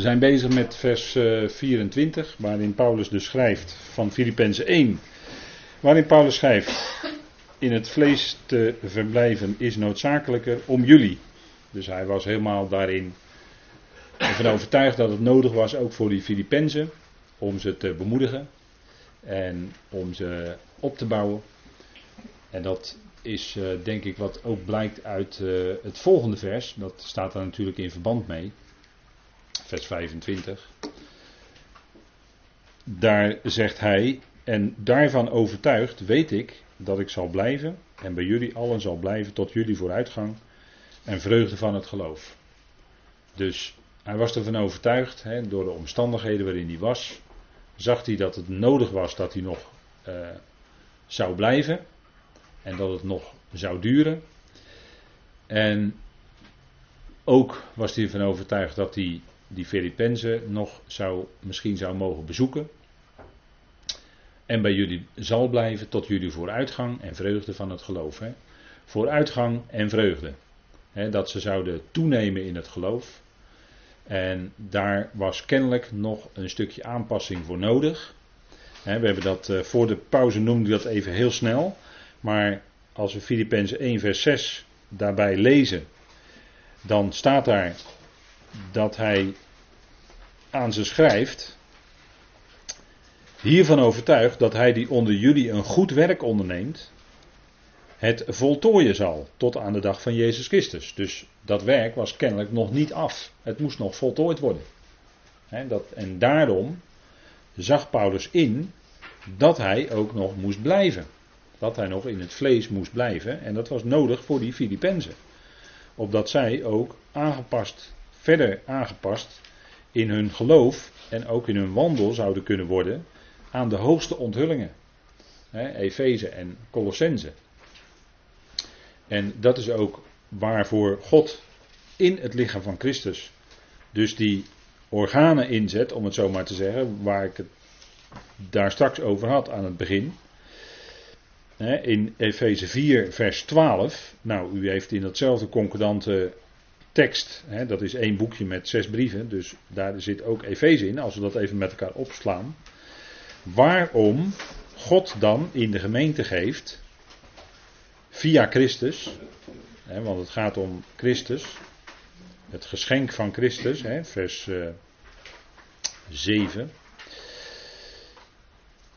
We zijn bezig met vers eh, 24, waarin Paulus dus schrijft van Filippenzen 1. Waarin Paulus schrijft: In het vlees te verblijven is noodzakelijker om jullie. Dus hij was helemaal daarin ervan overtuigd dat het nodig was, ook voor die Filippenzen, om ze te bemoedigen en om ze op te bouwen. En dat is uh, denk ik wat ook blijkt uit uh, het volgende vers. Dat staat daar natuurlijk in verband mee. Vers 25. Daar zegt hij, en daarvan overtuigd weet ik dat ik zal blijven en bij jullie allen zal blijven tot jullie vooruitgang en vreugde van het geloof. Dus hij was ervan overtuigd, hè, door de omstandigheden waarin hij was, zag hij dat het nodig was dat hij nog uh, zou blijven en dat het nog zou duren. En ook was hij ervan overtuigd dat hij die Filippenzen nog zou, misschien zou mogen bezoeken. En bij jullie zal blijven tot jullie vooruitgang en vreugde van het geloof. Hè. Vooruitgang en vreugde. Hè, dat ze zouden toenemen in het geloof. En daar was kennelijk nog een stukje aanpassing voor nodig. Hè, we hebben dat uh, voor de pauze noemde dat even heel snel. Maar als we Filippenzen 1 vers 6 daarbij lezen, dan staat daar dat hij aan ze schrijft, hiervan overtuigd dat hij die onder jullie een goed werk onderneemt, het voltooien zal tot aan de dag van Jezus Christus. Dus dat werk was kennelijk nog niet af. Het moest nog voltooid worden. Dat, en daarom zag Paulus in dat hij ook nog moest blijven. Dat hij nog in het vlees moest blijven. En dat was nodig voor die Filippenzen. Opdat zij ook aangepast, verder aangepast in hun geloof en ook in hun wandel zouden kunnen worden aan de hoogste onthullingen. Efeze en Colossense. En dat is ook waarvoor God in het lichaam van Christus dus die organen inzet, om het zo maar te zeggen, waar ik het daar straks over had aan het begin. In Efeze 4, vers 12. Nou, u heeft in datzelfde concordante tekst, dat is één boekje met zes brieven, dus daar zit ook Efeze in, als we dat even met elkaar opslaan. Waarom God dan in de gemeente geeft, via Christus, want het gaat om Christus, het geschenk van Christus, vers 7.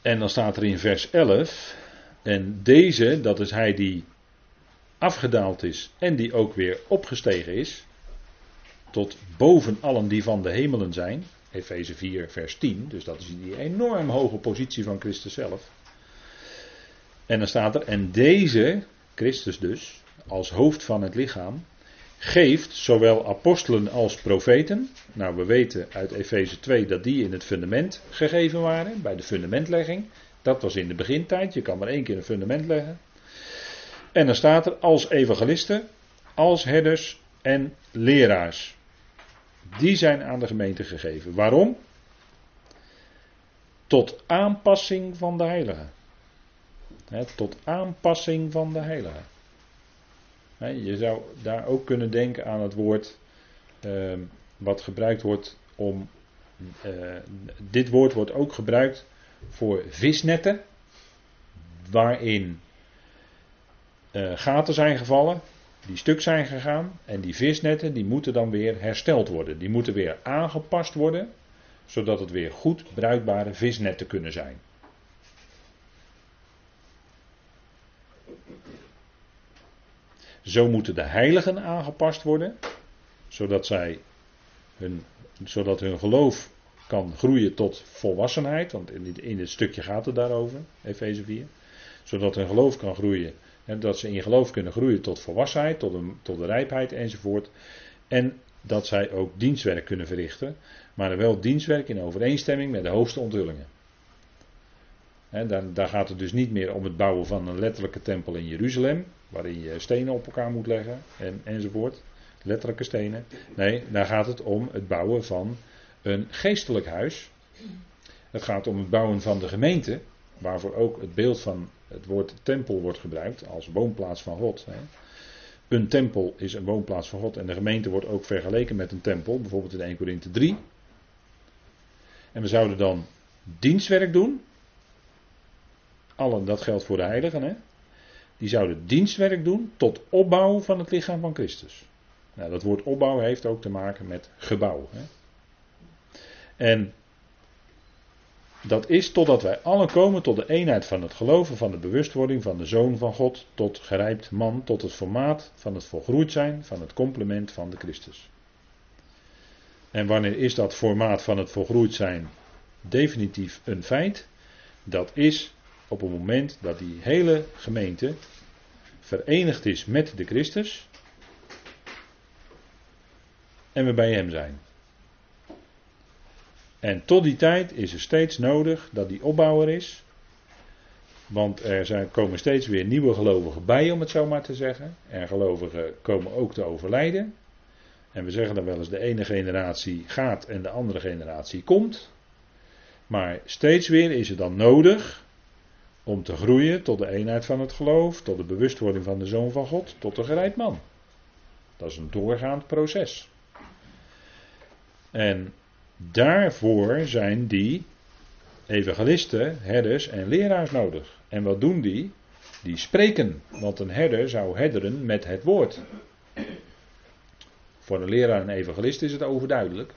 En dan staat er in vers 11, en deze, dat is hij die afgedaald is en die ook weer opgestegen is, tot boven allen die van de hemelen zijn, Efeze 4, vers 10, dus dat is die enorm hoge positie van Christus zelf. En dan staat er, en deze, Christus dus, als hoofd van het lichaam, geeft zowel apostelen als profeten. Nou, we weten uit Efeze 2 dat die in het fundament gegeven waren, bij de fundamentlegging. Dat was in de begintijd, je kan maar één keer een fundament leggen. En dan staat er als evangelisten, als herders en leraars. Die zijn aan de gemeente gegeven. Waarom? Tot aanpassing van de heiligen. tot aanpassing van de heiligen. je zou daar ook kunnen denken aan het woord uh, wat gebruikt wordt om. Uh, dit woord wordt ook gebruikt voor visnetten, waarin uh, gaten zijn gevallen, die stuk zijn gegaan. En die visnetten die moeten dan weer hersteld worden. Die moeten weer aangepast worden, zodat het weer goed bruikbare visnetten kunnen zijn. Zo moeten de heiligen aangepast worden, zodat, zij hun, zodat hun geloof kan groeien tot volwassenheid. Want in, in dit stukje gaat het daarover, Efeze 4. Zodat hun geloof kan groeien en dat ze in geloof kunnen groeien tot volwassenheid, tot, een, tot de rijpheid enzovoort. En dat zij ook dienstwerk kunnen verrichten. Maar wel dienstwerk in overeenstemming met de hoogste onthullingen. daar, daar, gaat het dus niet meer om het bouwen van een letterlijke tempel in Jeruzalem. Waarin je stenen op elkaar moet leggen en, enzovoort. Letterlijke stenen. Nee, daar gaat het om het bouwen van een geestelijk huis. Het gaat om het bouwen van de gemeente. Waarvoor ook het beeld van het woord tempel wordt gebruikt als woonplaats van God. Hè. Een tempel is een woonplaats van God en de gemeente wordt ook vergeleken met een tempel, bijvoorbeeld in 1 Korinthe 3. En we zouden dan dienstwerk doen. Allen, dat geldt voor de heiligen. Hè? Die zouden dienstwerk doen tot opbouw van het lichaam van Christus. Nou, dat woord opbouw heeft ook te maken met gebouw. Hè? En dat is totdat wij allen komen tot de eenheid van het geloven, van de bewustwording van de Zoon van God, tot gerijpt man, tot het formaat van het volgroeid zijn, van het complement van de Christus. En wanneer is dat formaat van het volgroeid zijn definitief een feit? Dat is op het moment dat die hele gemeente verenigd is met de Christus en we bij Hem zijn. En tot die tijd is er steeds nodig dat die opbouwer is. Want er zijn, komen steeds weer nieuwe gelovigen bij, om het zo maar te zeggen. En gelovigen komen ook te overlijden. En we zeggen dan wel eens: de ene generatie gaat en de andere generatie komt. Maar steeds weer is het dan nodig om te groeien tot de eenheid van het geloof, tot de bewustwording van de Zoon van God, tot de gereid man. Dat is een doorgaand proces. En daarvoor zijn die evangelisten, herders en leraars nodig. En wat doen die? Die spreken, want een herder zou herderen met het woord. Voor een leraar en evangelist is het overduidelijk.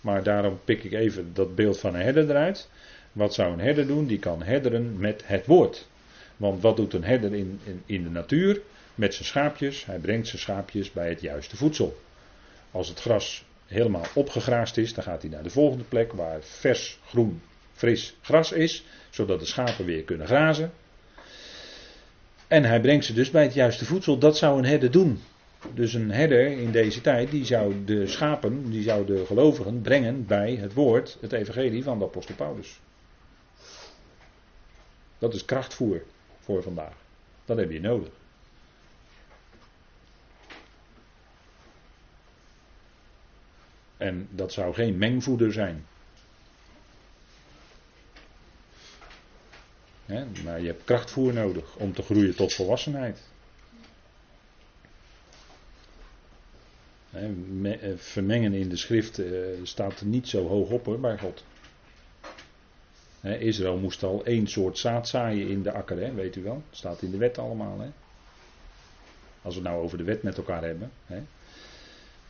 Maar daarom pik ik even dat beeld van een herder eruit. Wat zou een herder doen? Die kan herderen met het woord. Want wat doet een herder in, in, in de natuur? Met zijn schaapjes. Hij brengt zijn schaapjes bij het juiste voedsel. Als het gras helemaal opgegraast is, dan gaat hij naar de volgende plek waar vers, groen, fris gras is. Zodat de schapen weer kunnen grazen. En hij brengt ze dus bij het juiste voedsel. Dat zou een herder doen. Dus een herder in deze tijd, die zou de schapen, die zou de gelovigen brengen bij het woord, het evangelie van de apostel Paulus. Dat is krachtvoer voor vandaag. Dat heb je nodig. En dat zou geen mengvoeder zijn. maar je hebt krachtvoer nodig om te groeien tot volwassenheid. Eh, vermengen in de schrift eh, staat niet zo hoog op hoor, bij God. Israël moest al één soort zaad zaaien in de akker, weet u wel. Dat staat in de wet allemaal. Als we het nou over de wet met elkaar hebben.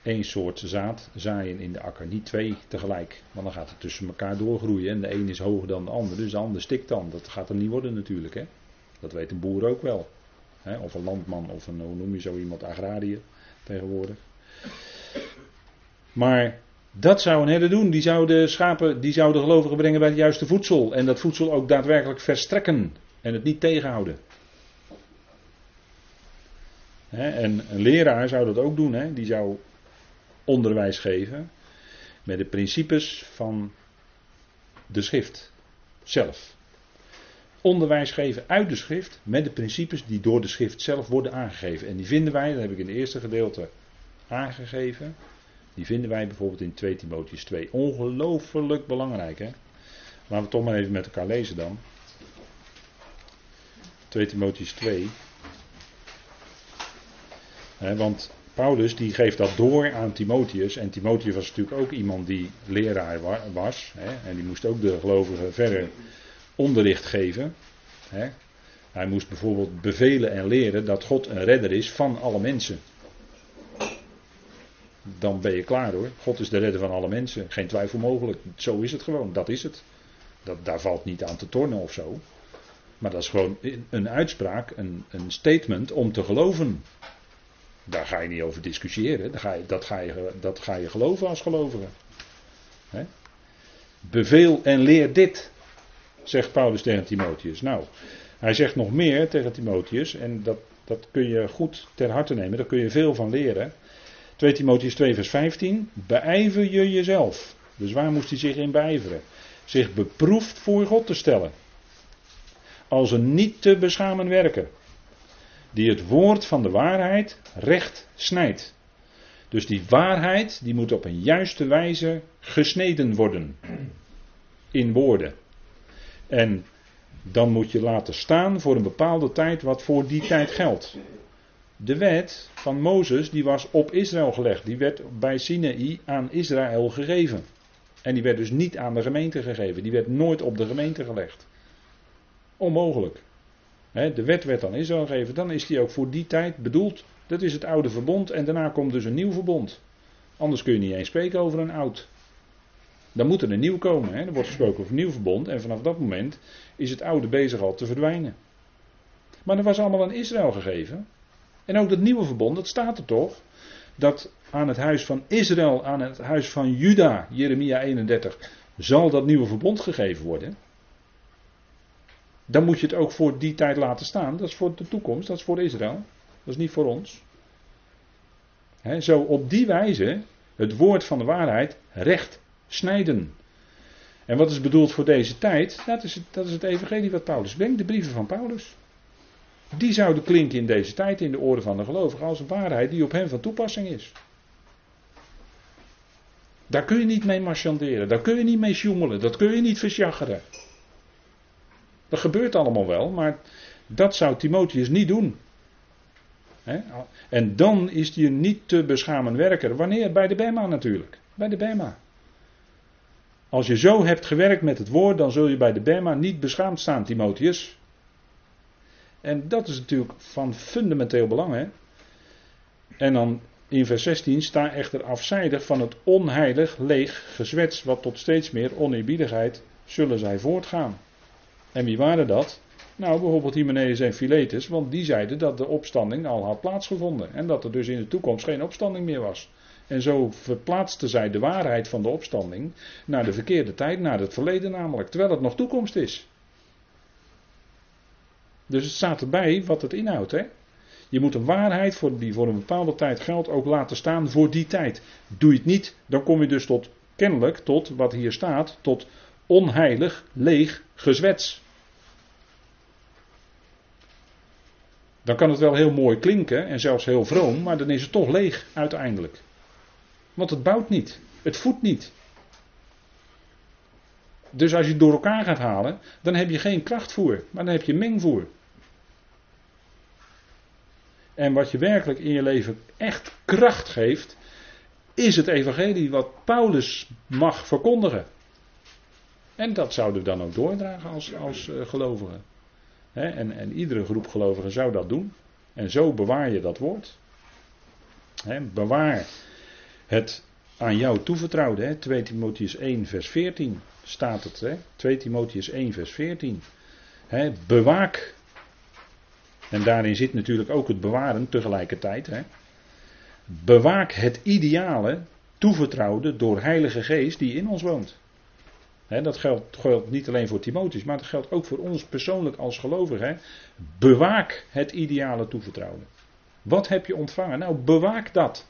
Hè. Eén soort zaad zaaien in de akker, niet twee tegelijk. Want dan gaat het tussen elkaar doorgroeien. En de een is hoger dan de ander, dus de ander stikt dan. Dat gaat er niet worden natuurlijk. Hè. Dat weet een boer ook wel. Hè. Of een landman, of een, hoe noem je zo iemand, agrariër tegenwoordig. Maar dat zou een herder doen. Die zou de schapen, die zou de gelovigen brengen bij het juiste voedsel. En dat voedsel ook daadwerkelijk verstrekken. En het niet tegenhouden. en een leraar zou dat ook doen. Die zou onderwijs geven met de principes van de schrift zelf. Onderwijs geven uit de schrift met de principes die door de schrift zelf worden aangegeven. En die vinden wij, dat heb ik in het eerste gedeelte aangegeven. Die vinden wij bijvoorbeeld in 2 Timotheus 2. Ongelooflijk belangrijk hè. Laten we toch maar even met elkaar lezen dan. 2 Timotheus 2. want Paulus die geeft dat door aan Timotheus. En Timotheus was natuurlijk ook iemand die leraar was. en die moest ook de gelovigen verder onderricht geven. Hij moest bijvoorbeeld bevelen en leren dat God een redder is van alle mensen dan ben je klaar hoor. God is de redder van alle mensen. Geen twijfel mogelijk. Zo is het gewoon. Dat is het. Dat, daar valt niet aan te tornen of zo. Maar dat is gewoon een uitspraak, een, een statement om te geloven. Daar ga je niet over discussiëren. Dat ga je, dat ga je, dat ga je geloven als gelovige. He? Beveel en leer dit, zegt Paulus tegen Timotheus. Nou, hij zegt nog meer tegen Timotheus. En dat, dat kun je goed ter harte nemen. Daar kun je veel van leren. 2 Timotheus 2 vers 15. Beijver je jezelf. Dus waar moest hij zich in beijveren? Zich beproefd voor God te stellen. Als een niet te beschamen werken. Die het woord van de waarheid recht snijdt. Dus die waarheid die moet op een juiste wijze gesneden worden. In woorden. En dan moet je laten staan voor een bepaalde tijd wat voor die tijd geldt. De wet van Mozes die was op Israël gelegd. Die werd bij Sinaï aan Israël gegeven. En die werd dus niet aan de gemeente gegeven. Die werd nooit op de gemeente gelegd. Onmogelijk. De wet werd aan Israël gegeven. Dan is die ook voor die tijd bedoeld. Dat is het oude verbond. En daarna komt dus een nieuw verbond. Anders kun je niet eens spreken over een oud. Dan moet er een nieuw komen. Hè? Er wordt gesproken over een nieuw verbond. En vanaf dat moment is het oude bezig al te verdwijnen. Maar dat was allemaal aan Israël gegeven. En ook dat nieuwe verbond, dat staat er toch. Dat aan het huis van Israël, aan het huis van Juda, Jeremia 31, zal dat nieuwe verbond gegeven worden. Dan moet je het ook voor die tijd laten staan. Dat is voor de toekomst, dat is voor Israël. Dat is niet voor ons. zo op die wijze het woord van de waarheid recht snijden. En wat is bedoeld voor deze tijd? Dat is het, dat is het evangelie wat Paulus brengt, de brieven van Paulus. Die zouden klinken in deze tijd in de oren van de gelovigen als een waarheid die op hen van toepassing is. Daar kun je niet mee marchanderen, daar kun je niet mee sjoemelen, dat kun je niet versjaggeren. Dat gebeurt allemaal wel, maar dat zou Timotheus niet doen. En dan is hij niet te beschamen werker. Wanneer? Bij de Bema natuurlijk. Bij de Bema. Als je zo hebt gewerkt met het woord, dan zul je bij de Bema niet beschaamd staan, Timotheus. En dat is natuurlijk van fundamenteel belang. Hè? En dan in vers 16 sta echter afzijdig van het onheilig leeg gezwets, wat tot steeds meer oneerbiedigheid zullen zij voortgaan. En wie waren dat? Nou, bijvoorbeeld Hymenaeus en Philetus, want die zeiden dat de opstanding al had plaatsgevonden. En dat er dus in de toekomst geen opstanding meer was. En zo verplaatste zij de waarheid van de opstanding naar de verkeerde tijd, naar het verleden namelijk, terwijl het nog toekomst is. Dus het staat erbij wat het inhoudt. Hè? Je moet een waarheid voor, die voor een bepaalde tijd geldt ook laten staan voor die tijd. Doe je het niet, dan kom je dus tot, kennelijk tot, wat hier staat, tot onheilig, leeg gezwets. Dan kan het wel heel mooi klinken en zelfs heel vroom, maar dan is het toch leeg uiteindelijk. Want het bouwt niet, het voedt niet. Dus als je het door elkaar gaat halen, dan heb je geen krachtvoer, maar dan heb je mengvoer. En wat je werkelijk in je leven echt kracht geeft, is het evangelie wat Paulus mag verkondigen. En dat zouden we dan ook doordragen als, als uh, en, en iedere groep gelovigen zou dat doen. En zo bewaar je dat woord. bewaar het aan jou toevertrouwde. Hè? 2 Timotheus 1 vers 14 staat het. Hè? 2 Timotheus 1 vers 14. Hè? Bewaak. En daarin zit natuurlijk ook het bewaren tegelijkertijd. Bewaak het ideale toevertrouwde door Heilige Geest die in ons woont. Dat geldt, geldt, niet alleen voor Timotheus, maar dat geldt ook voor ons persoonlijk als gelovigen. Bewaak het ideale toevertrouwde. Wat heb je ontvangen? Nou, bewaak dat.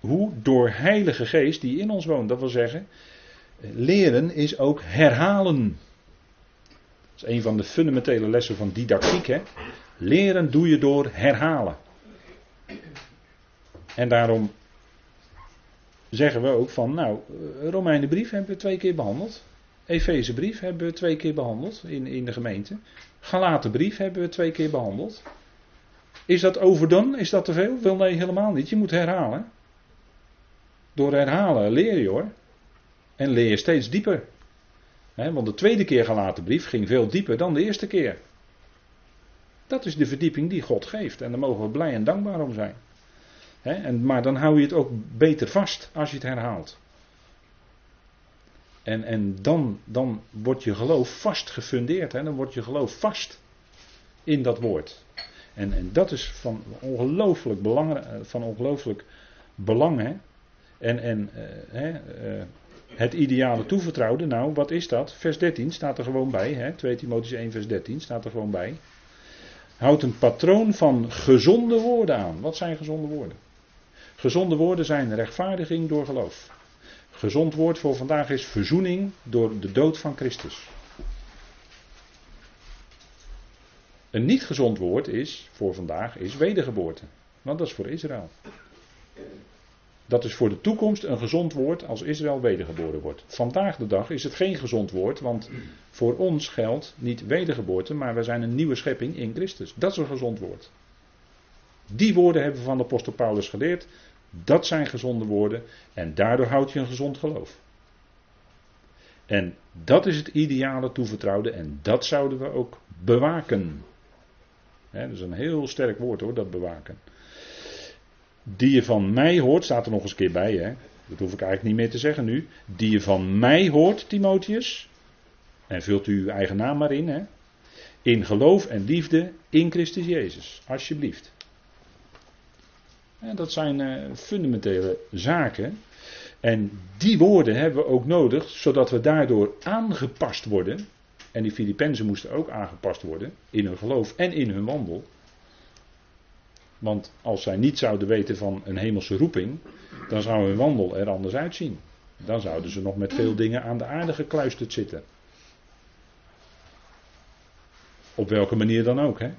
Hoe? Door Heilige Geest die in ons woont. Dat wil zeggen, leren is ook herhalen. Dat is een van de fundamentele lessen van didactiek. Hè? Leren doe je door herhalen. En daarom zeggen we ook van, nou, Romeinenbrief hebben we twee keer behandeld. Efezebrief hebben we twee keer behandeld in, in de gemeente. Galatenbrief hebben we twee keer behandeld. Is dat overdone? Is dat te veel? Wel nee, helemaal niet. Je moet herhalen. Door herhalen leer je hoor. En leer je steeds dieper. want de tweede keer gelaten brief ging veel dieper dan de eerste keer. Dat is de verdieping die God geeft. En daar mogen we blij en dankbaar om zijn. En, maar dan hou je het ook beter vast als je het herhaalt. En, en dan, dan wordt je geloof vast gefundeerd. Dan wordt je geloof vast in dat woord. En, en dat is van ongelooflijk belang, van ongelooflijk belang. En, en uh, uh, het ideale toevertrouwde, nou wat is dat? Vers 13 staat er gewoon bij, hè? 2 Timotheüs 1 vers 13 staat er gewoon bij. Houd een patroon van gezonde woorden aan. Wat zijn gezonde woorden? Gezonde woorden zijn rechtvaardiging door geloof. Gezond woord voor vandaag is verzoening door de dood van Christus. Een niet gezond woord is voor vandaag is wedergeboorte. Want dat is voor Israël. Dat is voor de toekomst een gezond woord als Israël wedergeboren wordt. Vandaag de dag is het geen gezond woord, want voor ons geldt niet wedergeboorte, maar wij zijn een nieuwe schepping in Christus. Dat is een gezond woord. Die woorden hebben we van de apostel Paulus geleerd. Dat zijn gezonde woorden en daardoor houd je een gezond geloof. En dat is het ideale toevertrouwde en dat zouden we ook bewaken. dat is een heel sterk woord hoor, dat bewaken. Die je van mij hoort, staat er nog eens een keer bij, hè? dat hoef ik eigenlijk niet meer te zeggen nu. Die je van mij hoort, Timotheus. En vult u uw eigen naam maar in, hè? In geloof en liefde in Christus Jezus, alsjeblieft. Dat zijn uh, fundamentele zaken. En die woorden hebben we ook nodig, zodat we daardoor aangepast worden. En die Filippenzen moesten ook aangepast worden in hun geloof en in hun wandel. Want als zij niet zouden weten van een hemelse roeping, dan zou hun wandel er anders uitzien. Dan zouden ze nog met veel dingen aan de aarde gekluisterd zitten. Op welke manier dan ook. Hè?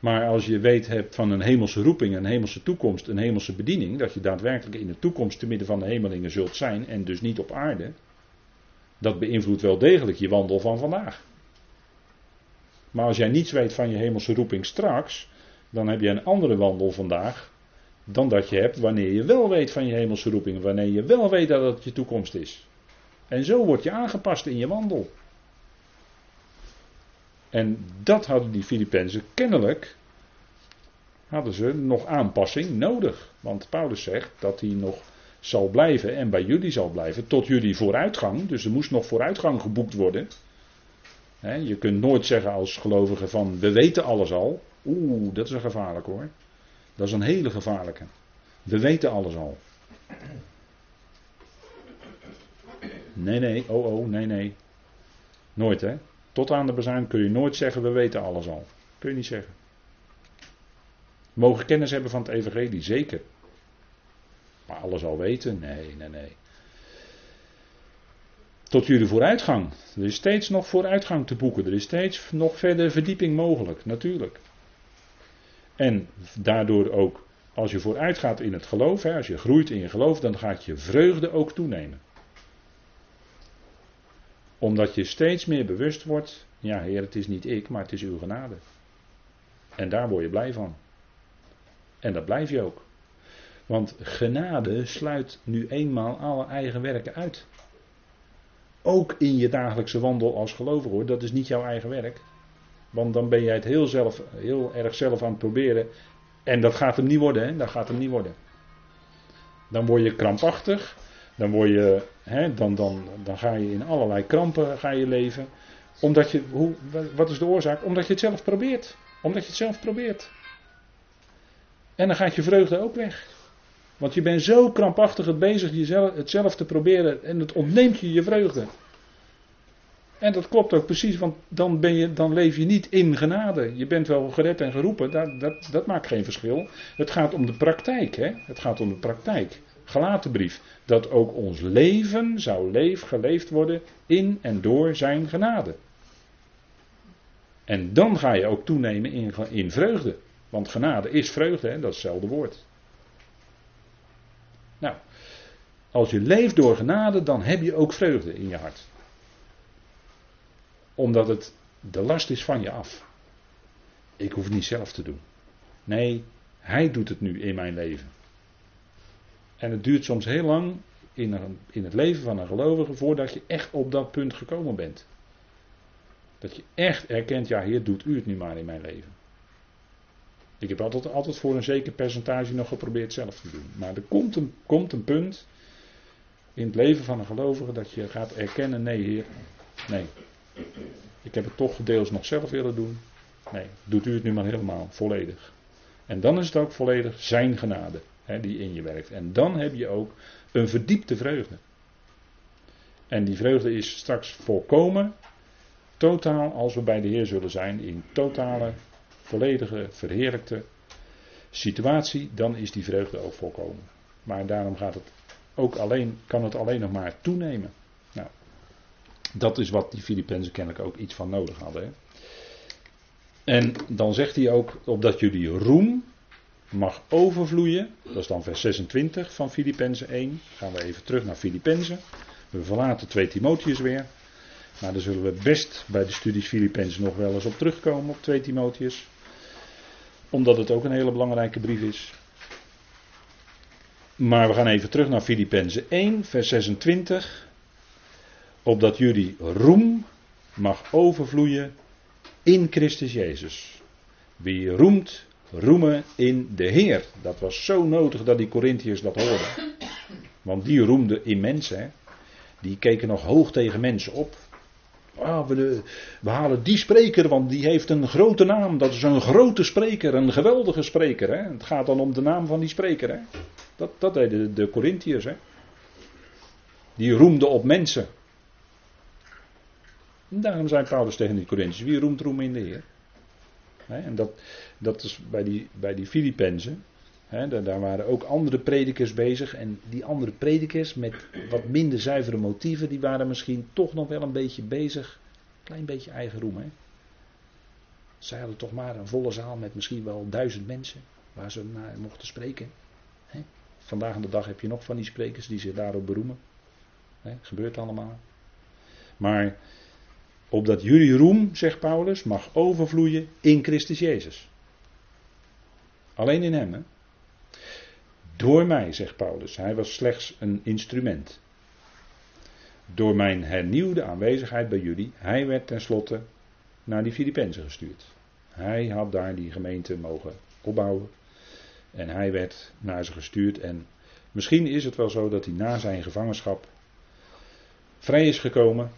Maar als je weet hebt van een hemelse roeping, een hemelse toekomst, een hemelse bediening, dat je daadwerkelijk in de toekomst te midden van de hemelingen zult zijn en dus niet op aarde, dat beïnvloedt wel degelijk je wandel van vandaag. Maar als jij niets weet van je hemelse roeping straks, dan heb je een andere wandel vandaag dan dat je hebt wanneer je wel weet van je hemelse roeping, wanneer je wel weet dat het je toekomst is. En zo word je aangepast in je wandel. En dat hadden die Filippenzen kennelijk, hadden ze nog aanpassing nodig. Want Paulus zegt dat hij nog zal blijven en bij jullie zal blijven tot jullie vooruitgang. Dus er moest nog vooruitgang geboekt worden. je kunt nooit zeggen als gelovige van we weten alles al. Oeh, dat is een gevaarlijk hoor. Dat is een hele gevaarlijke. We weten alles al. Nee, nee, oh, oh, nee, nee. Nooit hè. Tot aan de bezuin kun je nooit zeggen, we weten alles al. Kun je niet zeggen. Mogen kennis hebben van het evangelie, zeker. Maar alles al weten? Nee, nee, nee. Tot jullie vooruitgang. Er is steeds nog vooruitgang te boeken. Er is steeds nog verder verdieping mogelijk, natuurlijk. En daardoor ook, als je vooruit gaat in het geloof, hè, als je groeit in je geloof, dan gaat je vreugde ook toenemen omdat je steeds meer bewust wordt, ja Heer, het is niet ik, maar het is uw genade. En daar word je blij van. En dat blijf je ook. Want genade sluit nu eenmaal alle eigen werken uit. Ook in je dagelijkse wandel als gelovige hoor, dat is niet jouw eigen werk. Want dan ben jij het heel, zelf, heel erg zelf aan het proberen. En dat gaat hem niet worden, hè? dat gaat hem niet worden. Dan word je krampachtig. Dan, word je, hè, dan, dan, dan ga je in allerlei krampen ga je leven. Omdat je, hoe, wat is de oorzaak? Omdat je het zelf probeert. Omdat je het zelf probeert. En dan gaat je vreugde ook weg. Want je bent zo krampachtig het bezig jezelf, het zelf te proberen en het ontneemt je je vreugde. En dat klopt ook precies, want dan, ben je, dan leef je niet in genade. Je bent wel gered en geroepen, dat, dat, dat maakt geen verschil. Het gaat om de praktijk. Hè? Het gaat om de praktijk. Gelaten brief. Dat ook ons leven zou leef, geleefd worden in en door zijn genade. En dan ga je ook toenemen in, in vreugde. Want genade is vreugde, hè? dat is hetzelfde woord. Nou, als je leeft door genade, dan heb je ook vreugde in je hart. Omdat het de last is van je af. Ik hoef het niet zelf te doen. Nee, hij doet het nu in mijn leven. En het duurt soms heel lang in, in het leven van een gelovige voordat je echt op dat punt gekomen bent. Dat je echt erkent, ja Heer, doet u het nu maar in mijn leven. Ik heb altijd, altijd voor een zeker percentage nog geprobeerd zelf te doen. Maar er komt een, komt een punt in het leven van een gelovige dat je gaat erkennen, nee Heer, nee. Ik heb het toch deels nog zelf willen doen. Nee, doet u het nu maar helemaal, volledig. En dan is het ook volledig zijn genade die in je werkt. En dan heb je ook een verdiepte vreugde. En die vreugde is straks volkomen, totaal als we bij de Heer zullen zijn, in totale, volledige, verheerlijkte situatie, dan is die vreugde ook volkomen. Maar daarom gaat het ook alleen, kan het alleen nog maar toenemen. Nou, dat is wat die Filippenzen kennelijk ook iets van nodig hadden. Hè. En dan zegt hij ook, opdat jullie roem mag overvloeien. Dat is dan vers 26 van Filippenzen 1. Gaan we even terug naar Filippenzen. We verlaten 2 Timotheus weer. Maar daar zullen we best bij de studies Filippenzen nog wel eens op terugkomen, op 2 Timotheus. Omdat het ook een hele belangrijke brief is. Maar we gaan even terug naar Filippenzen 1, vers 26. Opdat jullie roem mag overvloeien in Christus Jezus. Wie roemt, roemen in de Heer. Dat was zo nodig dat die Corinthiërs dat hoorden. Want die roemden in mensen. Die keken nog hoog tegen mensen op. Ah, we, halen die spreker, want die heeft een grote naam. Dat is een grote spreker, een geweldige spreker. Hè? Het gaat dan om de naam van die spreker. Hè? Dat, dat deden de Corinthiërs. Hè? Die roemden op mensen. En daarom zei Paulus tegen die Corinthiërs: Wie roemt roem in de Heer? En dat, dat is bij die, bij die Filippenzen. Daar, daar, waren ook andere predikers bezig. En die andere predikers met wat minder zuivere motieven, die waren misschien toch nog wel een beetje bezig. Klein beetje eigen roem. Hè? Zij hadden toch maar een volle zaal met misschien wel duizend mensen waar ze naar mochten spreken. Vandaag aan de dag heb je nog van die sprekers die zich daarop beroemen. Hè? Gebeurt allemaal. Maar opdat jullie roem, zegt Paulus, mag overvloeien in Christus Jezus. Alleen in Hem. Hè? Door mij, zegt Paulus. Hij was slechts een instrument. Door mijn hernieuwde aanwezigheid bij jullie. Hij werd tenslotte naar die Filippenzen gestuurd. Hij had daar die gemeente mogen opbouwen. En hij werd naar ze gestuurd. En misschien is het wel zo dat hij na zijn gevangenschap vrij is gekomen.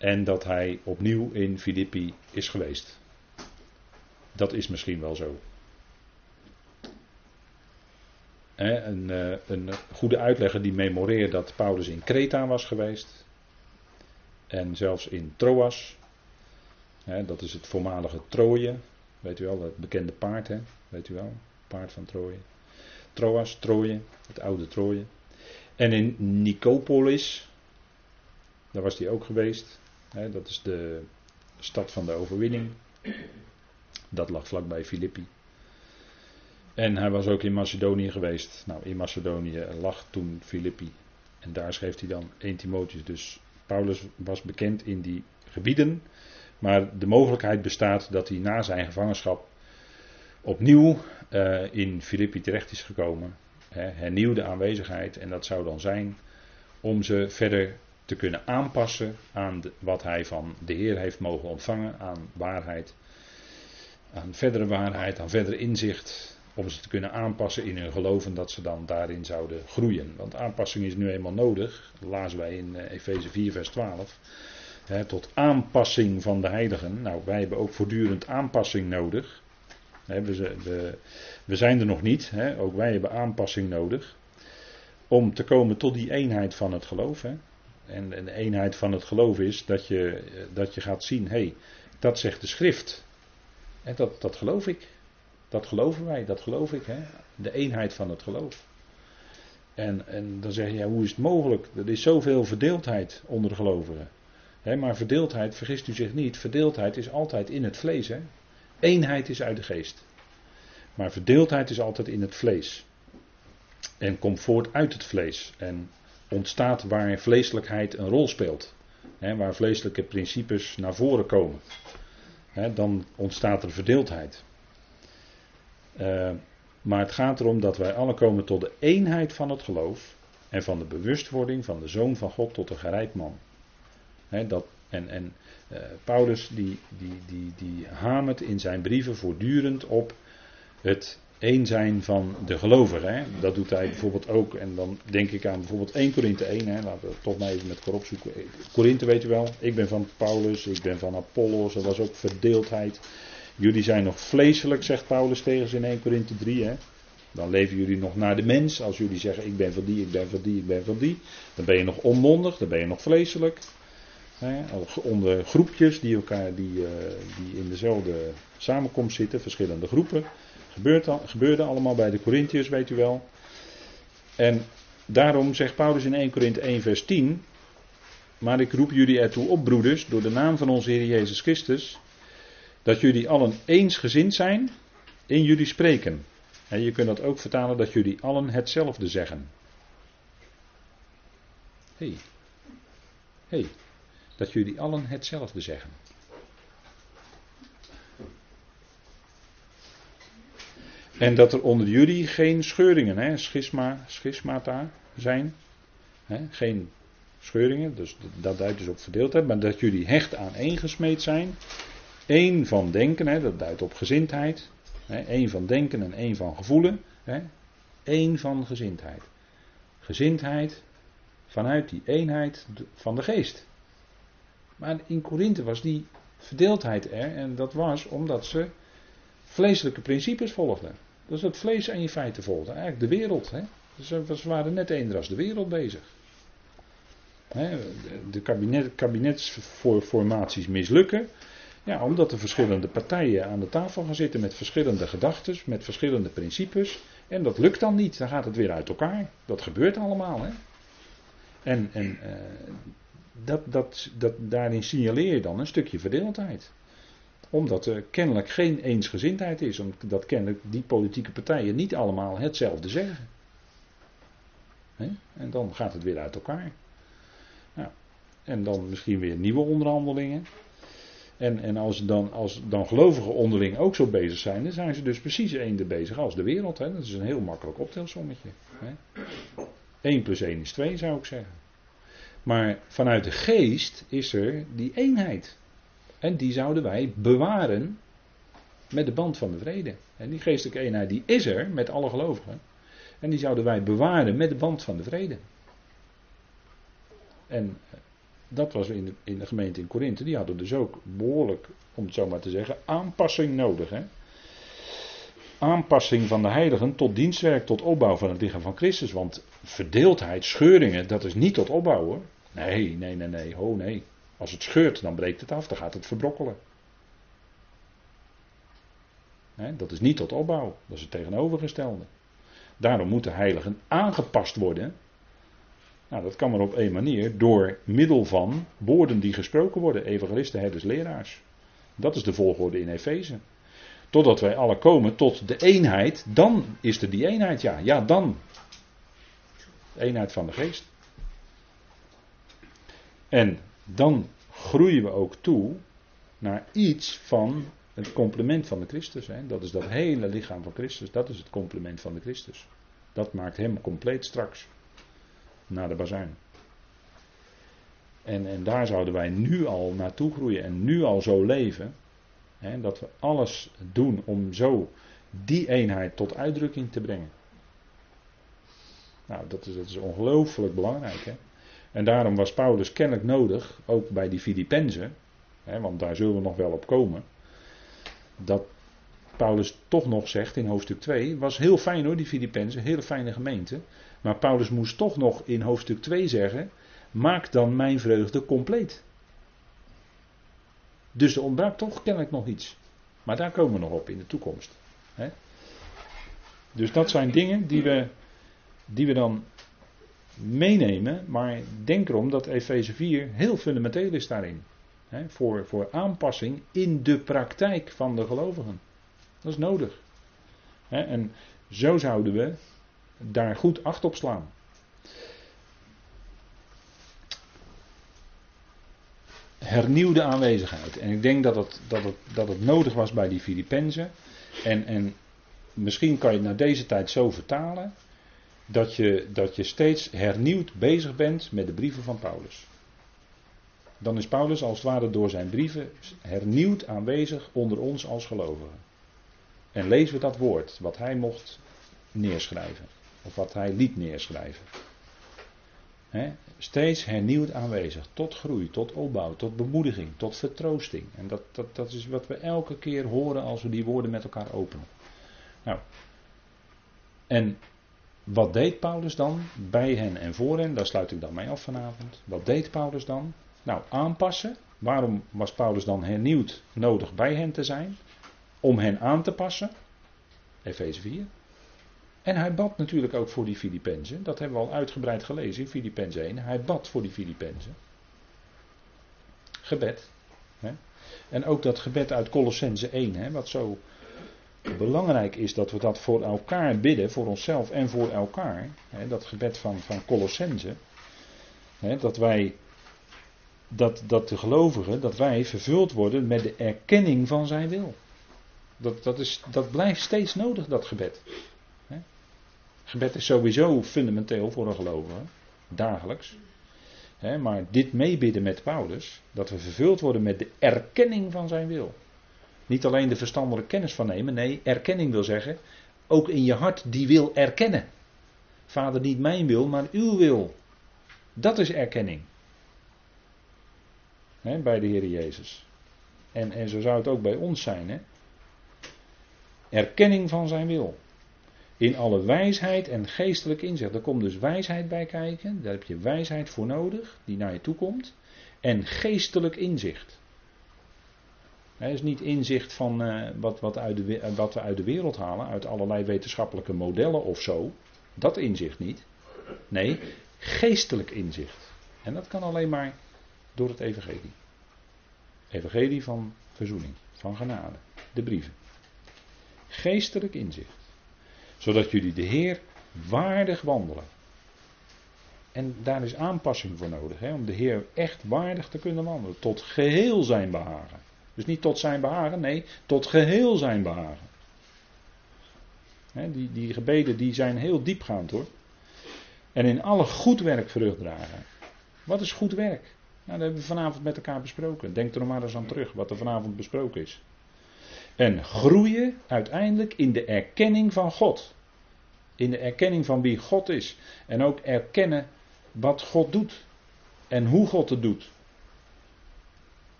En dat hij opnieuw in Filippi is geweest. Dat is misschien wel zo. Een, eh, een goede uitlegger die memoreert dat Paulus in Kreta was geweest. En zelfs in Troas. Dat is het voormalige Troje. Weet u wel, het bekende paard, hè? weet u wel, paard van Troje. Troas, Troje, het oude Troje. En in Nicopolis, daar was hij ook geweest. Dat is de stad van de overwinning. Dat lag vlakbij Filippi. En hij was ook in Macedonië geweest. Nou, in Macedonië lag toen Filippi. En daar schreef hij dan 1 Timotheus. Dus Paulus was bekend in die gebieden. Maar de mogelijkheid bestaat dat hij na zijn gevangenschap opnieuw uh, in Filippi terecht is gekomen. Hè, hernieuwde aanwezigheid. En dat zou dan zijn om ze verder te kunnen aanpassen aan wat hij van de Heer heeft mogen ontvangen. Aan waarheid. Aan verdere waarheid, aan verdere inzicht om ze te kunnen aanpassen in hun geloven dat ze dan daarin zouden groeien. Want aanpassing is nu eenmaal nodig, dat lazen wij in uh, Efeze 4 vers 12. Hè, tot aanpassing van de heiligen. Nou, wij hebben ook voortdurend aanpassing nodig. We, we, zijn er nog niet, ook wij hebben aanpassing nodig. Om te komen tot die eenheid van het geloof. En, de eenheid van het geloof is dat je, dat je gaat zien, hé, hey, dat zegt de schrift. En dat, dat geloof ik. Dat geloven wij, dat geloof ik. Hè? De eenheid van het geloof. En, en dan zeg je, ja, hoe is het mogelijk? Er is zoveel verdeeldheid onder de gelovigen. Hè, maar verdeeldheid, vergist u zich niet, verdeeldheid is altijd in het vlees. Hè? Eenheid is uit de geest. Maar verdeeldheid is altijd in het vlees. En komt voort uit het vlees. En ontstaat waar vleeselijkheid een rol speelt. Hè, waar vleeselijke principes naar voren komen. Hè, dan ontstaat er verdeeldheid. Uh, maar het gaat erom dat wij alle komen tot de eenheid van het geloof en van de bewustwording van de Zoon van God tot een gerijp man. dat, en en uh, Paulus die, die, die, die hamert in zijn brieven voortdurend op het een zijn van de gelovigen. Dat doet hij bijvoorbeeld ook. En dan denk ik aan bijvoorbeeld 1 Korinthe 1. Hè. Laten we toch maar even met korop zoeken. Korinthe weet u wel. Ik ben van Paulus, ik ben van Apollos. Er was ook verdeeldheid. Jullie zijn nog vleeselijk, zegt Paulus tegen ze in 1 Korinthe 3. Hè? Dan leven jullie nog naar de mens. Als jullie zeggen ik ben van die, ik ben van die, ik ben van die. Dan ben je nog onmondig, dan ben je nog vleeselijk. Hè? Onder groepjes die, elkaar, die, uh, die in dezelfde samenkomst zitten, verschillende groepen. Gebeurt al, gebeurde allemaal bij de Corinthiërs, weet u wel. En daarom zegt Paulus in 1 Korinthe 1 vers 10. Maar ik roep jullie ertoe op, broeders, door de naam van onze Heer Jezus Christus dat jullie allen eensgezind zijn in jullie spreken. En je kunt dat ook vertalen dat jullie allen hetzelfde zeggen. Hé. Hey. Hey. Dat jullie allen hetzelfde zeggen. En dat er onder jullie geen scheuringen, hè, schisma, schismata zijn. Hè, geen scheuringen, dus dat duidt dus op verdeeldheid. Maar dat jullie hecht aan één gesmeed zijn. Eén van denken, hè, dat duidt op gezindheid. Hè, één van denken en één van gevoelen. Eén van gezindheid. Gezindheid vanuit die eenheid van de geest. Maar in Korinthe was die verdeeldheid er. En dat was omdat ze vleeselijke principes volgden. Dus het vlees en je feiten volgden. Eigenlijk de wereld. Hè. Ze waren net eender als de wereld bezig. De kabinet, kabinetsformaties mislukken. Ja, omdat er verschillende partijen aan de tafel gaan zitten met verschillende gedachten, met verschillende principes. En dat lukt dan niet, dan gaat het weer uit elkaar. Dat gebeurt allemaal. Hè? En, en uh, dat, dat, dat, daarin signaleer je dan een stukje verdeeldheid. Omdat er kennelijk geen eensgezindheid is. Omdat kennelijk die politieke partijen niet allemaal hetzelfde zeggen. En dan gaat het weer uit elkaar. En dan misschien weer nieuwe onderhandelingen. En, en als, dan, als dan gelovigen onderling ook zo bezig zijn, dan zijn ze dus precies één bezig als de wereld. Dat is een heel makkelijk optelsommetje. Hè. 1 plus 1 is 2 zou ik zeggen. Maar vanuit de geest is er die eenheid. En die zouden wij bewaren met de band van de vrede. En die geestelijke eenheid die is er met alle gelovigen. En die zouden wij bewaren met de band van de vrede. En dat was in de, in de gemeente in Korinthe. Die hadden dus ook behoorlijk, om het zo maar te zeggen, aanpassing nodig. Hè? Aanpassing van de heiligen tot dienstwerk, tot opbouw van het lichaam van Christus. Want verdeeldheid, scheuringen, dat is niet tot opbouwen. Nee, nee, nee, nee, oh nee. Als het scheurt, dan breekt het af, dan gaat het verbrokkelen. dat is niet tot opbouw, dat is het tegenovergestelde. Daarom moeten heiligen aangepast worden nou, dat kan maar op één manier, door middel van woorden die gesproken worden, evangelisten, herders, leraars. Dat is de volgorde in Efeze. Totdat wij alle komen tot de eenheid, dan is er die eenheid, ja, ja dan. Eenheid van de geest. En dan groeien we ook toe naar iets van het complement van de Christus. Hè. Dat is dat hele lichaam van Christus, dat is het complement van de Christus. Dat maakt hem compleet straks naar de bazuin. En, en daar zouden wij nu al naartoe groeien en nu al zo leven. Hè, dat we alles doen om zo die eenheid tot uitdrukking te brengen. Nou, dat is, dat is ongelooflijk belangrijk. Hè? En daarom was Paulus kennelijk nodig, ook bij die Filippenzen, want daar zullen we nog wel op komen, dat Paulus toch nog zegt in hoofdstuk 2, was heel fijn hoor, die Filippenzen, hele fijne gemeente. Maar Paulus moest toch nog in hoofdstuk 2 zeggen: Maak dan mijn vreugde compleet. Dus er ontbrak toch kennelijk nog iets. Maar daar komen we nog op in de toekomst. Dus dat zijn dingen die we, die we dan meenemen. Maar denk erom dat Efeze 4 heel fundamenteel is daarin. voor, voor aanpassing in de praktijk van de gelovigen. Dat is nodig. en zo zouden we daar goed acht op slaan. Hernieuwde aanwezigheid. En ik denk dat het, dat dat het nodig was bij die Filippenzen. En, en misschien kan je het naar deze tijd zo vertalen. Dat je, dat je steeds hernieuwd bezig bent met de brieven van Paulus. Dan is Paulus als het ware door zijn brieven hernieuwd aanwezig onder ons als gelovigen. En lezen we dat woord, wat hij mocht neerschrijven. Of wat hij liet neerschrijven. steeds hernieuwd aanwezig. Tot groei, tot opbouw, tot bemoediging, tot vertroosting. En dat, dat, dat is wat we elke keer horen als we die woorden met elkaar openen. Nou, en wat deed Paulus dan bij hen en voor hen? Daar sluit ik dan mee af vanavond. Wat deed Paulus dan? Nou, aanpassen. Waarom was Paulus dan hernieuwd nodig bij hen te zijn? Om hen aan te passen. Efeze 4. En hij bad natuurlijk ook voor die Filippenzen. Dat hebben we al uitgebreid gelezen in Filippenzen 1. Hij bad voor die Filippenzen. Gebed. Hè? En ook dat gebed uit Colossense 1, hè, wat zo belangrijk is dat we dat voor elkaar bidden, voor onszelf en voor elkaar. Hè, dat gebed van, van Colossense. Hè, dat wij, dat, dat de gelovigen, dat wij vervuld worden met de erkenning van zijn wil. Dat, dat, is, dat blijft steeds nodig, dat gebed. Gebed is sowieso fundamenteel voor een gelovige, dagelijks. maar dit meebidden met Paulus, dat we vervuld worden met de erkenning van zijn wil. Niet alleen de verstandelijke kennis van nemen, nee, erkenning wil zeggen, ook in je hart die wil erkennen. Vader, niet mijn wil, maar uw wil. Dat is erkenning. bij de Heer Jezus. En, en zo zou het ook bij ons zijn. Hè? Erkenning van zijn wil. In alle wijsheid en geestelijk inzicht. Er komt dus wijsheid bij kijken. Daar heb je wijsheid voor nodig, die naar je toe komt. En geestelijk inzicht. Het is niet inzicht van uh, wat, wat, uit de, wat we uit de wereld halen, uit allerlei wetenschappelijke modellen of zo. Dat inzicht niet. Nee, geestelijk inzicht. En dat kan alleen maar door het evangelie. Evangelie van verzoening, van genade, de brieven. Geestelijk inzicht. Zodat jullie de Heer waardig wandelen. En daar is aanpassing voor nodig, hè, om de Heer echt waardig te kunnen wandelen. Tot geheel zijn behagen. Dus niet tot zijn behagen, nee, tot geheel zijn behagen. Die, die gebeden die zijn heel diepgaand hoor. En in alle goed werk vrucht dragen. Wat is goed werk? Nou, dat hebben we vanavond met elkaar besproken. Denk er nog maar eens aan terug wat er vanavond besproken is. En groeien uiteindelijk in de erkenning van God. In de erkenning van wie God is. En ook erkennen wat God doet. En hoe God het doet.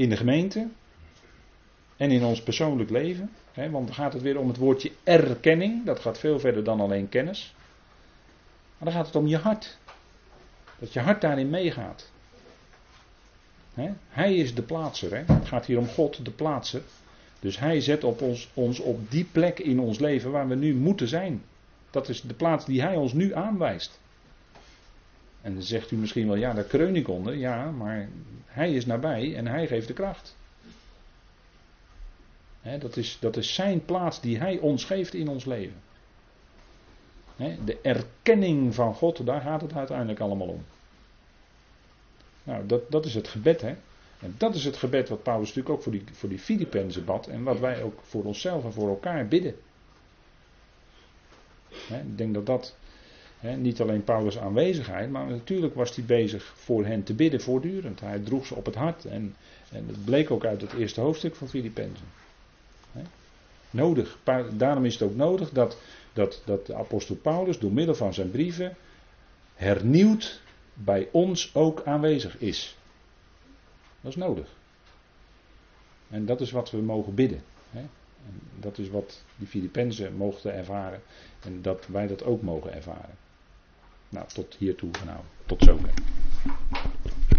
In de gemeente. En in ons persoonlijk leven. Hè, want dan gaat het weer om het woordje erkenning. Dat gaat veel verder dan alleen kennis. Maar dan gaat het om je hart. Dat je hart daarin meegaat. Hij is de plaatser. Hè? Het gaat hier om God, de plaatser. Dus hij zet op ons, ons op die plek in ons leven waar we nu moeten zijn. Dat is de plaats die hij ons nu aanwijst. En dan zegt u misschien wel, ja, daar kreun ik onder. Ja, maar hij is nabij en hij geeft de kracht. dat, is, dat is zijn plaats die hij ons geeft in ons leven. de erkenning van God, daar gaat het uiteindelijk allemaal om. Nou, dat, dat is het gebed, hè. En dat is het gebed wat Paulus natuurlijk ook voor die, voor die bad. En wat wij ook voor onszelf en voor elkaar bidden. ik denk dat dat niet alleen Paulus' aanwezigheid, maar natuurlijk was hij bezig voor hen te bidden voortdurend. Hij droeg ze op het hart. En, en dat bleek ook uit het eerste hoofdstuk van Filippenzen. Nodig. Daarom is het ook nodig dat, dat, dat de apostel Paulus door middel van zijn brieven hernieuwd bij ons ook aanwezig is. Dat is nodig. En dat is wat we mogen bidden. En dat is wat die Filippenzen mochten ervaren. En dat wij dat ook mogen ervaren. Nou, tot hiertoe vanavond. Tot zover.